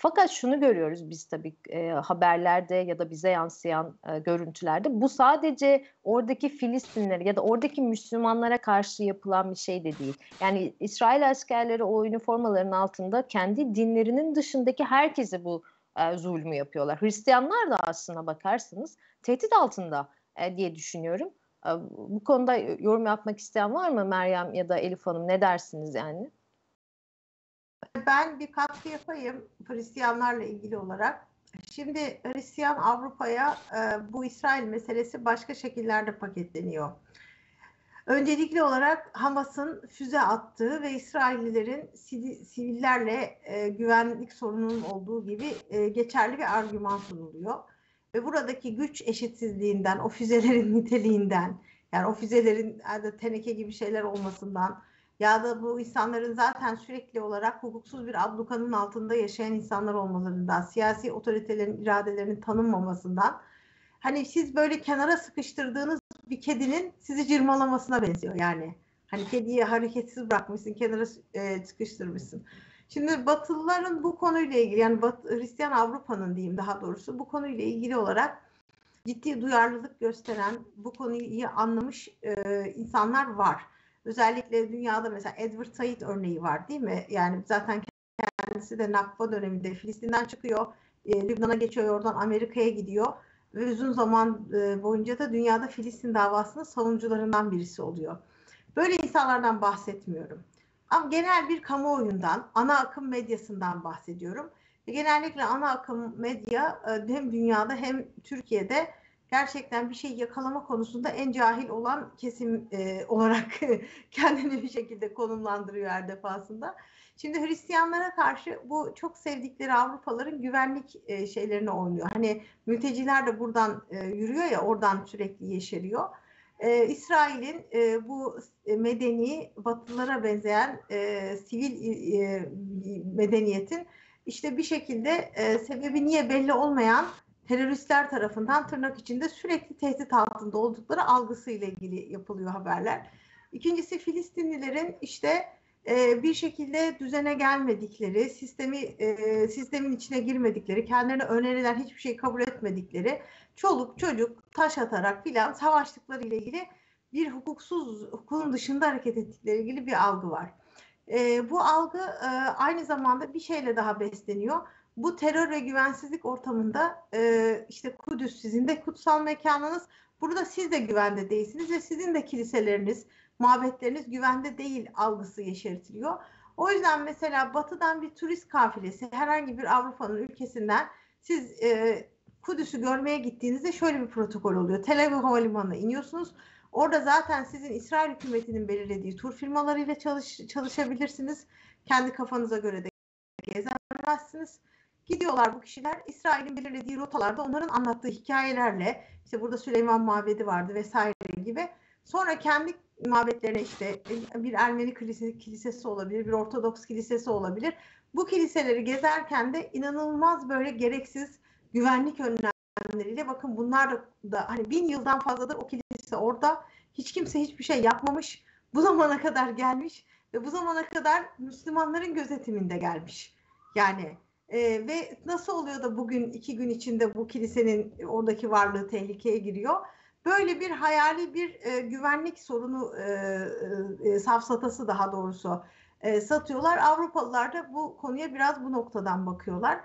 Fakat şunu görüyoruz biz tabii e, haberlerde ya da bize yansıyan e, görüntülerde. Bu sadece oradaki Filistinlere ya da oradaki Müslümanlara karşı yapılan bir şey de değil. Yani İsrail askerleri o üniformaların altında kendi dinlerinin dışındaki herkese bu e, zulmü yapıyorlar. Hristiyanlar da aslına bakarsanız tehdit altında e, diye düşünüyorum. E, bu konuda yorum yapmak isteyen var mı Meryem ya da Elif Hanım ne dersiniz yani? Ben bir katkı yapayım Hristiyanlarla ilgili olarak. Şimdi Hristiyan Avrupa'ya e, bu İsrail meselesi başka şekillerde paketleniyor. Öncelikli olarak Hamas'ın füze attığı ve İsraillilerin sivillerle güvenlik sorununun olduğu gibi geçerli bir argüman sunuluyor. Ve buradaki güç eşitsizliğinden, o füzelerin [LAUGHS] niteliğinden, yani o füzelerin yani teneke gibi şeyler olmasından, ya da bu insanların zaten sürekli olarak hukuksuz bir ablukanın altında yaşayan insanlar olmalarından, siyasi otoritelerin iradelerinin tanınmamasından hani siz böyle kenara sıkıştırdığınız bir kedinin sizi cırmalamasına benziyor yani. Hani kediyi hareketsiz bırakmışsın, kenara e, sıkıştırmışsın. Şimdi Batılıların bu konuyla ilgili yani Bat Hristiyan Avrupa'nın diyeyim daha doğrusu bu konuyla ilgili olarak ciddi duyarlılık gösteren, bu konuyu iyi anlamış e, insanlar var. Özellikle dünyada mesela Edward Said örneği var değil mi? Yani zaten kendisi de Nakba döneminde Filistin'den çıkıyor, e, Lübnan'a geçiyor, oradan Amerika'ya gidiyor ve uzun zaman e, boyunca da dünyada Filistin davasının savunucularından birisi oluyor. Böyle insanlardan bahsetmiyorum. Ama genel bir kamuoyundan, ana akım medyasından bahsediyorum. Genellikle ana akım medya e, hem dünyada hem Türkiye'de gerçekten bir şey yakalama konusunda en cahil olan kesim e, [LAUGHS] olarak kendini bir şekilde konumlandırıyor her defasında. Şimdi Hristiyanlara karşı bu çok sevdikleri Avrupaların güvenlik e, şeylerini oynuyor. Hani mülteciler de buradan e, yürüyor ya oradan sürekli yeşeriyor. E, İsrail'in e, bu medeni Batılılara benzeyen e, sivil e, medeniyetin işte bir şekilde e, sebebi niye belli olmayan teröristler tarafından tırnak içinde sürekli tehdit altında oldukları algısıyla ilgili yapılıyor haberler. İkincisi Filistinlilerin işte e, bir şekilde düzene gelmedikleri, sistemi e, sistemin içine girmedikleri, kendilerine önerilen hiçbir şey kabul etmedikleri, çoluk çocuk taş atarak filan savaştıkları ile ilgili bir hukuksuz, hukukun dışında hareket ettikleri ilgili bir algı var. E, bu algı e, aynı zamanda bir şeyle daha besleniyor. Bu terör ve güvensizlik ortamında e, işte Kudüs sizin de kutsal mekanınız. Burada siz de güvende değilsiniz ve sizin de kiliseleriniz, mabetleriniz güvende değil algısı yeşertiliyor. O yüzden mesela batıdan bir turist kafilesi herhangi bir Avrupa'nın ülkesinden siz e, Kudüs'ü görmeye gittiğinizde şöyle bir protokol oluyor. Tel Aviv Havalimanı'na iniyorsunuz. Orada zaten sizin İsrail hükümetinin belirlediği tur firmalarıyla çalış, çalışabilirsiniz. Kendi kafanıza göre de gezemezsiniz. Gidiyorlar bu kişiler İsrail'in belirlediği rotalarda onların anlattığı hikayelerle işte burada Süleyman Mabedi vardı vesaire gibi. Sonra kendi mabetlerine işte bir Ermeni kilisesi olabilir, bir Ortodoks kilisesi olabilir. Bu kiliseleri gezerken de inanılmaz böyle gereksiz güvenlik önlemleriyle bakın bunlar da, da hani bin yıldan fazladır o kilise orada hiç kimse hiçbir şey yapmamış. Bu zamana kadar gelmiş ve bu zamana kadar Müslümanların gözetiminde gelmiş. Yani e, ve nasıl oluyor da bugün iki gün içinde bu kilisenin oradaki varlığı tehlikeye giriyor? Böyle bir hayali bir e, güvenlik sorunu e, e, safsatası daha doğrusu e, satıyorlar. Avrupalılar da bu konuya biraz bu noktadan bakıyorlar.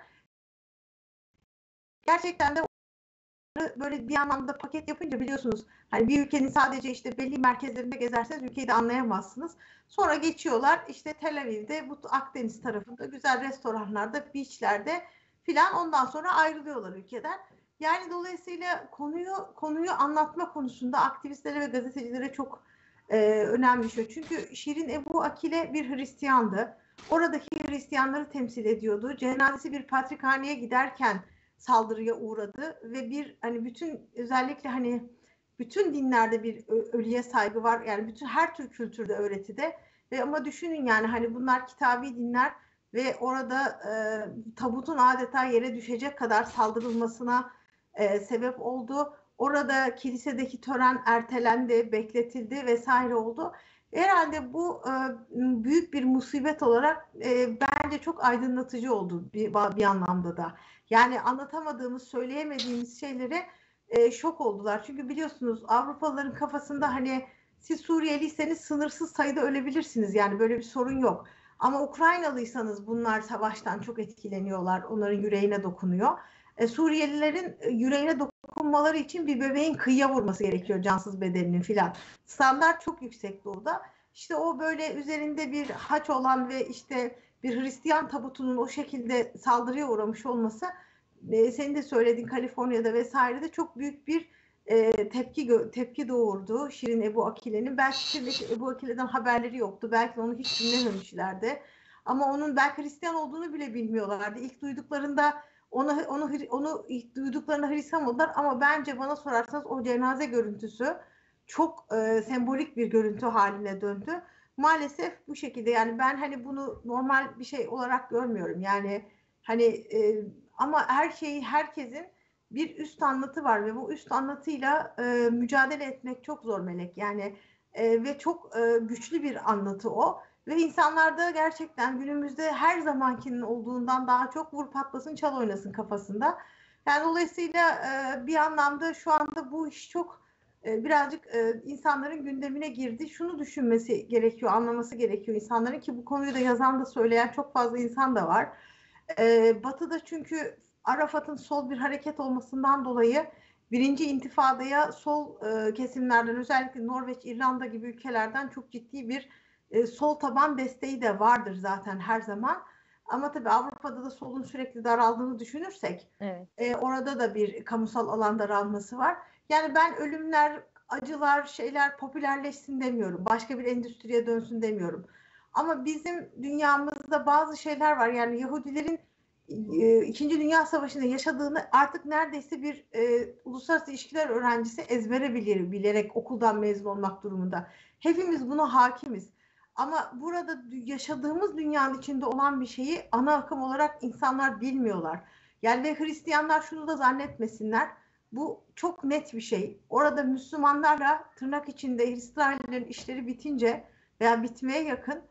Gerçekten de böyle bir anlamda paket yapınca biliyorsunuz hani bir ülkenin sadece işte belli merkezlerinde gezerseniz ülkeyi de anlayamazsınız. Sonra geçiyorlar işte Tel Aviv'de bu Akdeniz tarafında güzel restoranlarda, beachlerde filan ondan sonra ayrılıyorlar ülkeden. Yani dolayısıyla konuyu konuyu anlatma konusunda aktivistlere ve gazetecilere çok e, önemli şey. Çünkü Şirin Ebu Akile bir Hristiyandı. Oradaki Hristiyanları temsil ediyordu. Cenazesi bir patrikhaneye giderken saldırıya uğradı ve bir hani bütün özellikle hani bütün dinlerde bir ölüye saygı var. Yani bütün her tür kültürde öğretide ve ama düşünün yani hani bunlar kitabi dinler ve orada e, tabutun adeta yere düşecek kadar saldırılmasına e, sebep oldu. Orada kilisedeki tören ertelendi, bekletildi vesaire oldu. Herhalde bu e, büyük bir musibet olarak e, bence çok aydınlatıcı oldu bir, bir anlamda da. Yani anlatamadığımız, söyleyemediğimiz şeylere e, şok oldular. Çünkü biliyorsunuz Avrupalıların kafasında hani siz Suriyeliyseniz sınırsız sayıda ölebilirsiniz. Yani böyle bir sorun yok. Ama Ukraynalıysanız bunlar savaştan çok etkileniyorlar. Onların yüreğine dokunuyor. E, Suriyelilerin e, yüreğine dokunmaları için bir bebeğin kıyıya vurması gerekiyor cansız bedeninin filan. Standart çok yüksek orada. İşte o böyle üzerinde bir haç olan ve işte bir Hristiyan tabutunun o şekilde saldırıya uğramış olması e, senin de söylediğin Kaliforniya'da vesairede çok büyük bir e, tepki tepki doğurdu Şirin Ebu Akile'nin. Belki Şirin Ebu Akile'den haberleri yoktu. Belki onu hiç dinlememişlerdi. Ama onun belki Hristiyan olduğunu bile bilmiyorlardı. İlk duyduklarında onu onu onu ilk duyduklarında Hristiyan oldular ama bence bana sorarsanız o cenaze görüntüsü çok e, sembolik bir görüntü haline döndü. Maalesef bu şekilde yani ben hani bunu normal bir şey olarak görmüyorum. Yani hani e, ama her şeyi herkesin bir üst anlatı var ve bu üst anlatıyla e, mücadele etmek çok zor Melek. Yani e, ve çok e, güçlü bir anlatı o. Ve insanlarda gerçekten günümüzde her zamankinin olduğundan daha çok vur patlasın çal oynasın kafasında. Yani dolayısıyla e, bir anlamda şu anda bu iş çok e, birazcık e, insanların gündemine girdi. Şunu düşünmesi gerekiyor, anlaması gerekiyor insanların ki bu konuyu da yazan da söyleyen çok fazla insan da var. E, batı'da çünkü Arafat'ın sol bir hareket olmasından dolayı birinci intifadaya sol kesimlerden özellikle Norveç, İrlanda gibi ülkelerden çok ciddi bir e, sol taban desteği de vardır zaten her zaman. Ama tabii Avrupa'da da solun sürekli daraldığını düşünürsek evet. e, orada da bir kamusal alan daralması var. Yani ben ölümler, acılar, şeyler popülerleşsin demiyorum. Başka bir endüstriye dönsün demiyorum. Ama bizim dünyamızda bazı şeyler var. Yani Yahudilerin e, İkinci Dünya Savaşı'nda yaşadığını artık neredeyse bir e, uluslararası ilişkiler öğrencisi ezbere bilir, bilerek okuldan mezun olmak durumunda. Hepimiz buna hakimiz. Ama burada yaşadığımız dünyanın içinde olan bir şeyi ana akım olarak insanlar bilmiyorlar. Yani ve Hristiyanlar şunu da zannetmesinler. Bu çok net bir şey. Orada Müslümanlarla tırnak içinde İsraillerin işleri bitince veya bitmeye yakın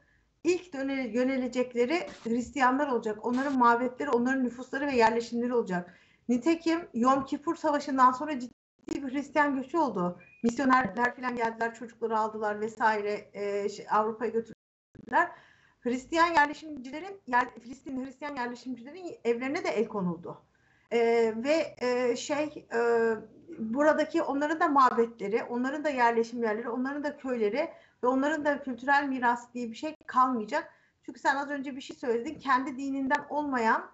ilk yönelecekleri Hristiyanlar olacak. Onların mabetleri, onların nüfusları ve yerleşimleri olacak. Nitekim Yom Kippur Savaşı'ndan sonra ciddi bir Hristiyan göçü oldu. Misyonerler falan geldiler, çocukları aldılar vesaire e, şey, Avrupa'ya götürdüler. Hristiyan yerleşimcilerin, yer, Filistin Hristiyan yerleşimcilerin evlerine de el konuldu. E, ve e, şey e, buradaki onların da mabetleri, onların da yerleşim yerleri, onların da köyleri ve onların da kültürel miras diye bir şey kalmayacak. Çünkü sen az önce bir şey söyledin. Kendi dininden olmayan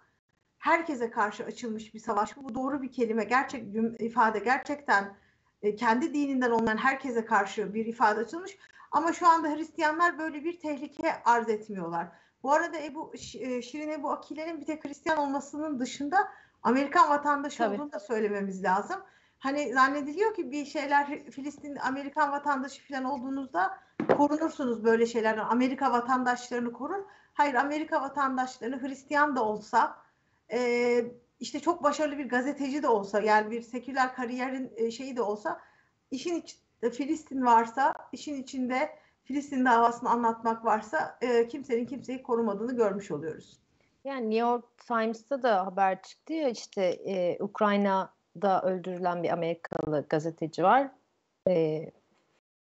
herkese karşı açılmış bir savaş. Bu doğru bir kelime. Gerçek ifade gerçekten e, kendi dininden olmayan herkese karşı bir ifade açılmış. Ama şu anda Hristiyanlar böyle bir tehlike arz etmiyorlar. Bu arada Ebu, e, Şirin Ebu Akile'nin bir tek Hristiyan olmasının dışında Amerikan vatandaşı Tabii. olduğunu da söylememiz lazım. Hani zannediliyor ki bir şeyler Filistin Amerikan vatandaşı falan olduğunuzda korunursunuz böyle şeylerden. Amerika vatandaşlarını korun. Hayır Amerika vatandaşlarını Hristiyan da olsa e, işte çok başarılı bir gazeteci de olsa yani bir seküler kariyerin e, şeyi de olsa işin içinde Filistin varsa işin içinde Filistin davasını anlatmak varsa e, kimsenin kimseyi korumadığını görmüş oluyoruz. Yani New York Times'ta da haber çıktı ya işte e, Ukrayna'da öldürülen bir Amerikalı gazeteci var. E,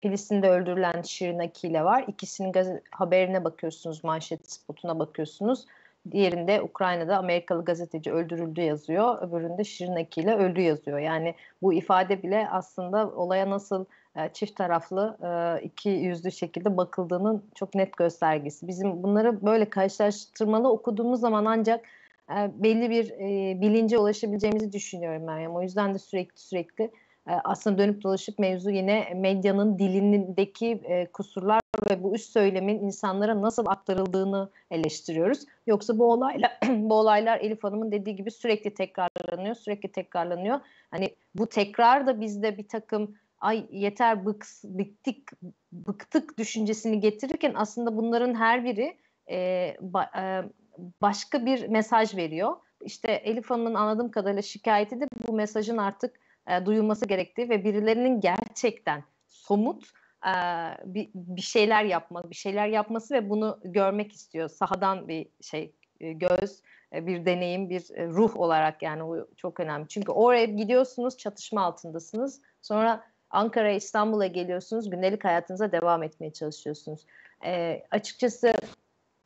Filistin'de öldürülen Şirin Akile var. İkisinin haberine bakıyorsunuz, manşet spotuna bakıyorsunuz. Diğerinde Ukrayna'da Amerikalı gazeteci öldürüldü yazıyor. Öbüründe Şirin Akile öldü yazıyor. Yani bu ifade bile aslında olaya nasıl e, çift taraflı e, iki yüzlü şekilde bakıldığının çok net göstergesi. Bizim bunları böyle karşılaştırmalı okuduğumuz zaman ancak e, belli bir bilince ulaşabileceğimizi düşünüyorum Meryem. O yüzden de sürekli sürekli aslında dönüp dolaşıp mevzu yine medyanın dilindeki kusurlar ve bu üst söylemin insanlara nasıl aktarıldığını eleştiriyoruz. Yoksa bu olaylar [CLEARS THROAT] bu olaylar Elif Hanım'ın dediği gibi sürekli tekrarlanıyor, sürekli tekrarlanıyor. Hani bu tekrar da bizde bir takım ay yeter bıks, bıktık bıktık düşüncesini getirirken aslında bunların her biri e, ba, e, başka bir mesaj veriyor. İşte Elif Hanım'ın anladığım kadarıyla şikayeti de bu mesajın artık e, duyulması gerektiği ve birilerinin gerçekten somut e, bir, bir şeyler yapması, bir şeyler yapması ve bunu görmek istiyor. Sahadan bir şey e, göz, e, bir deneyim, bir e, ruh olarak yani o çok önemli. Çünkü oraya gidiyorsunuz, çatışma altındasınız. Sonra Ankara, İstanbul'a geliyorsunuz, gündelik hayatınıza devam etmeye çalışıyorsunuz. E, açıkçası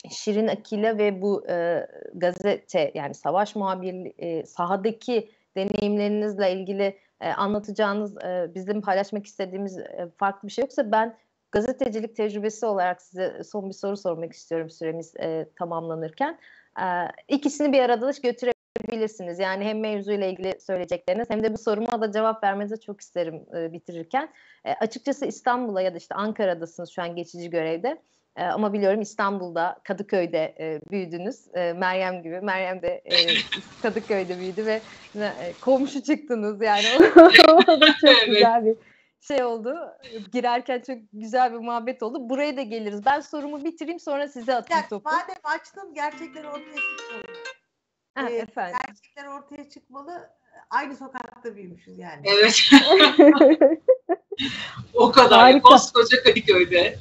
Şirin Akile ve bu e, gazete yani savaş muhabirliği e, sahadaki deneyimlerinizle ilgili e, anlatacağınız, e, bizim paylaşmak istediğimiz e, farklı bir şey yoksa ben gazetecilik tecrübesi olarak size son bir soru sormak istiyorum süremiz e, tamamlanırken. İkisini bir arada götürebilirsiniz bilirsiniz. Yani hem mevzuyla ilgili söyleyecekleriniz hem de bu soruma da cevap vermenizi çok isterim bitirirken. Açıkçası İstanbul'a ya da işte Ankara'dasınız şu an geçici görevde. E, ama biliyorum İstanbul'da Kadıköy'de e, büyüdünüz. E, Meryem gibi. Meryem de e, [LAUGHS] Kadıköy'de büyüdü ve e, komşu çıktınız yani. [LAUGHS] o da çok güzel bir şey oldu. Girerken çok güzel bir muhabbet oldu. Buraya da geliriz. Ben sorumu bitireyim sonra size atayım topu. Madem açtın gerçekten ortaya çıkmalı. Ha, efendim. Gerçekler ortaya çıkmalı. aynı sokakta büyümüşüz yani. Evet. [LAUGHS] o kadar. Harika. Koskoca Kadıköy'de.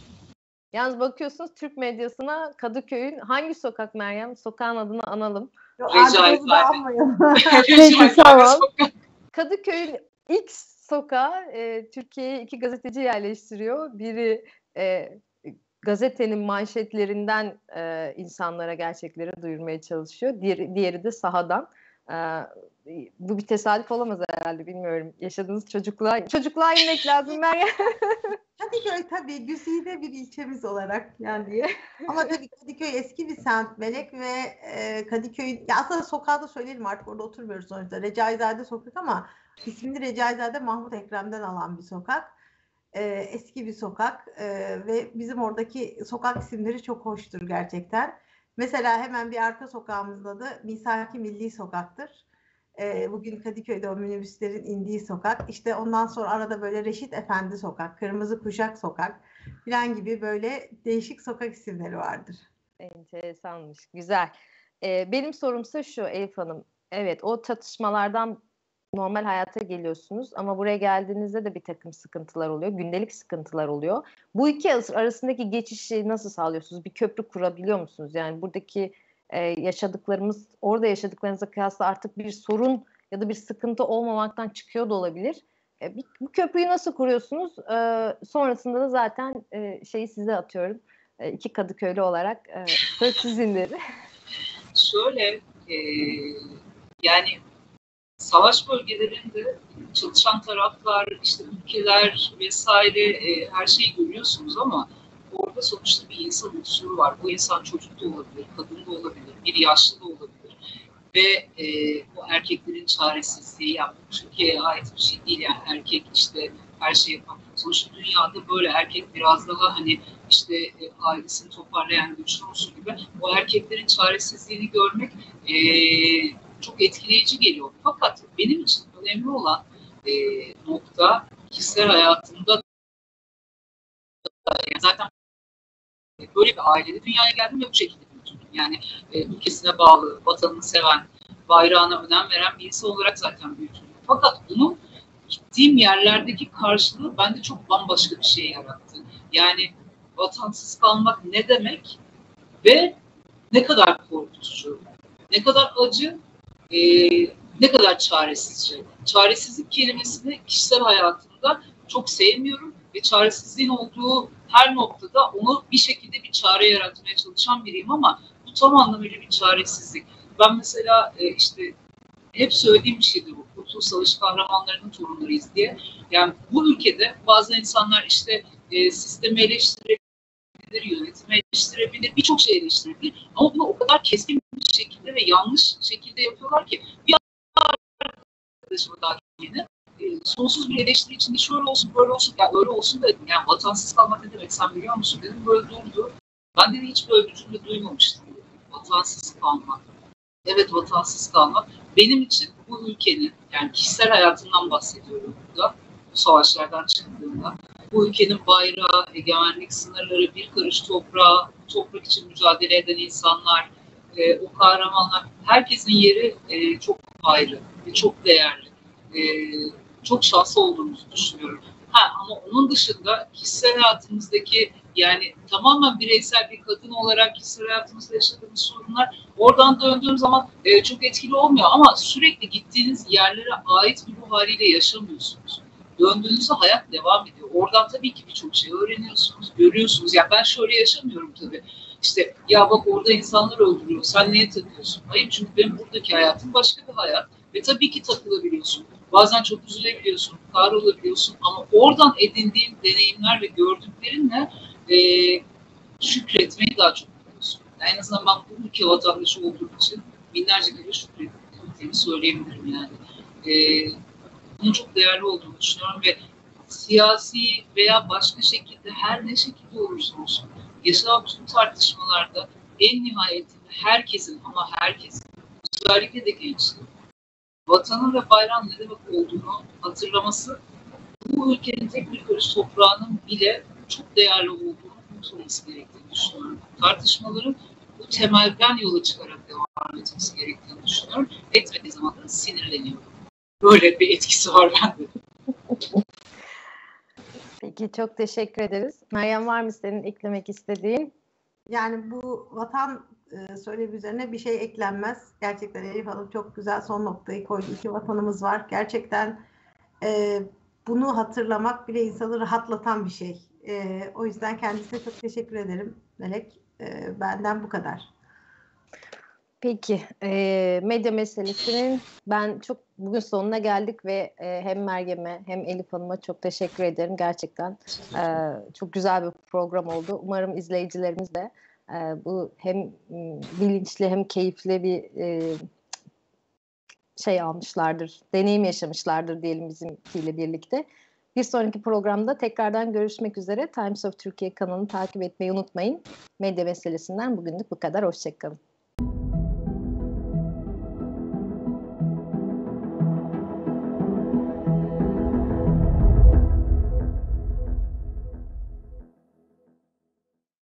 Yalnız bakıyorsunuz Türk medyasına Kadıköy'ün hangi sokak Meryem? Sokağın adını analım. Yok, Recai adımızı da Zade. almayalım. [LAUGHS] Peki, tamam. Sokak. Kadıköy'ün ilk sokağa e, Türkiye'ye iki gazeteci yerleştiriyor. Biri e, gazetenin manşetlerinden e, insanlara gerçekleri duyurmaya çalışıyor. Diğeri, diğeri de sahadan. E, bu bir tesadüf olamaz herhalde bilmiyorum. Yaşadığınız çocukluğa, çocukluğa inmek lazım Meryem. Kadıköy [LAUGHS] tabii güzide bir ilçemiz olarak yani. Ama tabii Kadıköy eski bir semt Melek ve e, Kadıköy'ün ya aslında sokağı da söyleyelim artık orada oturmuyoruz sonuçta. Recaizade sokak ama ismini Recaizade Mahmut Ekrem'den alan bir sokak. E, eski bir sokak e, ve bizim oradaki sokak isimleri çok hoştur gerçekten. Mesela hemen bir arka sokağımızın adı Misaki Milli Sokak'tır. E, bugün Kadıköy'de o minibüslerin indiği sokak. İşte ondan sonra arada böyle Reşit Efendi Sokak, Kırmızı Kuşak Sokak falan gibi böyle değişik sokak isimleri vardır. Enteresanmış. Güzel. Ee, benim sorumsa şu Elif Hanım. Evet o çatışmalardan normal hayata geliyorsunuz ama buraya geldiğinizde de bir takım sıkıntılar oluyor. Gündelik sıkıntılar oluyor. Bu iki arasındaki geçişi nasıl sağlıyorsunuz? Bir köprü kurabiliyor musunuz? Yani buradaki e, yaşadıklarımız orada yaşadıklarınıza kıyasla artık bir sorun ya da bir sıkıntı olmamaktan çıkıyor da olabilir. E, bir, bu köprüyü nasıl kuruyorsunuz? E, sonrasında da zaten e, şeyi size atıyorum. E, iki Kadıköylü olarak e, söz sizindir. [LAUGHS] Şöyle e, yani savaş bölgelerinde çalışan taraflar, işte ülkeler vesaire e, her şeyi görüyorsunuz ama orada sonuçta bir insan unsuru var. Bu insan çocuk da olabilir, kadın da olabilir, bir yaşlı da olabilir. Ve e, o erkeklerin çaresizliği yani Türkiye'ye ait bir şey değil yani erkek işte her şeyi yapan. Sonuçta dünyada böyle erkek biraz daha hani işte e, ailesini toparlayan güçlü unsur gibi o erkeklerin çaresizliğini görmek e, çok etkileyici geliyor. Fakat benim için önemli olan e, nokta kişisel hayatımda zaten böyle bir ailede dünyaya geldim ve bu şekilde büyüdüm. Yani e, ülkesine bağlı, vatanını seven, bayrağına önem veren bir insan olarak zaten büyüdüm. Fakat bunun gittiğim yerlerdeki karşılığı bende çok bambaşka bir şey yarattı. Yani vatansız kalmak ne demek ve ne kadar korkutucu, ne kadar acı, e, ne kadar çaresizce. Çaresizlik kelimesini kişisel hayatımda çok sevmiyorum ve çaresizliğin olduğu her noktada onu bir şekilde bir çare yaratmaya çalışan biriyim ama bu tam anlamıyla bir çaresizlik. Ben mesela e, işte hep söylediğim bir şeydir bu. Kurtuluş Savaşı kahramanlarının torunlarıyız diye. Yani bu ülkede bazı insanlar işte e, sistemi eleştirebilir, yönetimi eleştirebilir, birçok şey eleştirebilir. Ama bunu o kadar keskin bir şekilde ve yanlış şekilde yapıyorlar ki bir arkadaşıma daha yeni e, sonsuz bir eleştiri içinde şöyle olsun böyle olsun ya öyle olsun dedim. Yani vatansız kalmak ne demek sen biliyor musun dedim böyle durdu. Ben dedi hiç böyle bir cümle duymamıştım. Vatansız kalmak. Evet vatansız kalmak. Benim için bu ülkenin yani kişisel hayatımdan bahsediyorum burada. Bu savaşlardan çıktığımda bu ülkenin bayrağı, egemenlik sınırları, bir karış toprağı, toprak için mücadele eden insanlar, e, o kahramanlar, herkesin yeri e, çok ayrı ve çok değerli. E, çok şanslı olduğumuzu düşünüyorum. Ha, ama onun dışında kişisel hayatımızdaki yani tamamen bireysel bir kadın olarak kişisel hayatımızda yaşadığımız sorunlar oradan döndüğüm zaman e, çok etkili olmuyor ama sürekli gittiğiniz yerlere ait bir ruh haliyle yaşamıyorsunuz. Döndüğünüzde hayat devam ediyor. Oradan tabii ki birçok şey öğreniyorsunuz, görüyorsunuz. Yani ben şöyle yaşamıyorum tabii. İşte ya bak orada insanlar öldürüyor, sen niye takıyorsun? Hayır çünkü benim buradaki hayatım başka bir hayat. Ve tabii ki takılabiliyorsun. Bazen çok üzülebiliyorsun, kahrolabiliyorsun ama oradan edindiğin deneyimler ve gördüklerinle e, şükretmeyi daha çok biliyorsun. Yani en azından ben bu ülke vatandaşı olduğum için binlerce kere şükrettiğimi söyleyebilirim yani. E, bunun çok değerli olduğunu düşünüyorum ve siyasi veya başka şekilde her ne şekilde olursa olsun yaşanan tüm tartışmalarda en nihayetinde herkesin ama herkesin özellikle de gençlerin vatanın ve bayrağın ne demek olduğunu hatırlaması bu ülkenin tek bir karış toprağının bile çok değerli olduğunu unutulması gerektiğini düşünüyorum. Tartışmaların bu temelden yola çıkarak devam etmesi gerektiğini düşünüyorum. Etmediği zaman da sinirleniyorum. böyle bir etkisi var bende. Peki çok teşekkür ederiz. Meryem var mı senin eklemek istediğin? Yani bu vatan e, söylevi üzerine bir şey eklenmez. Gerçekten Elif Hanım çok güzel son noktayı koydu. İki vatanımız var. Gerçekten e, bunu hatırlamak bile insanı rahatlatan bir şey. E, o yüzden kendisine çok teşekkür ederim Melek. E, benden bu kadar. Peki, e, medya meselesinin ben çok bugün sonuna geldik ve e, hem Meryem'e hem Elif Hanım'a çok teşekkür ederim. Gerçekten e, çok güzel bir program oldu. Umarım izleyicilerimiz de e, bu hem bilinçli hem keyifli bir e, şey almışlardır, deneyim yaşamışlardır diyelim bizimkiyle birlikte. Bir sonraki programda tekrardan görüşmek üzere. Times of Türkiye kanalını takip etmeyi unutmayın. Medya meselesinden bugünlük bu kadar. Hoşçakalın.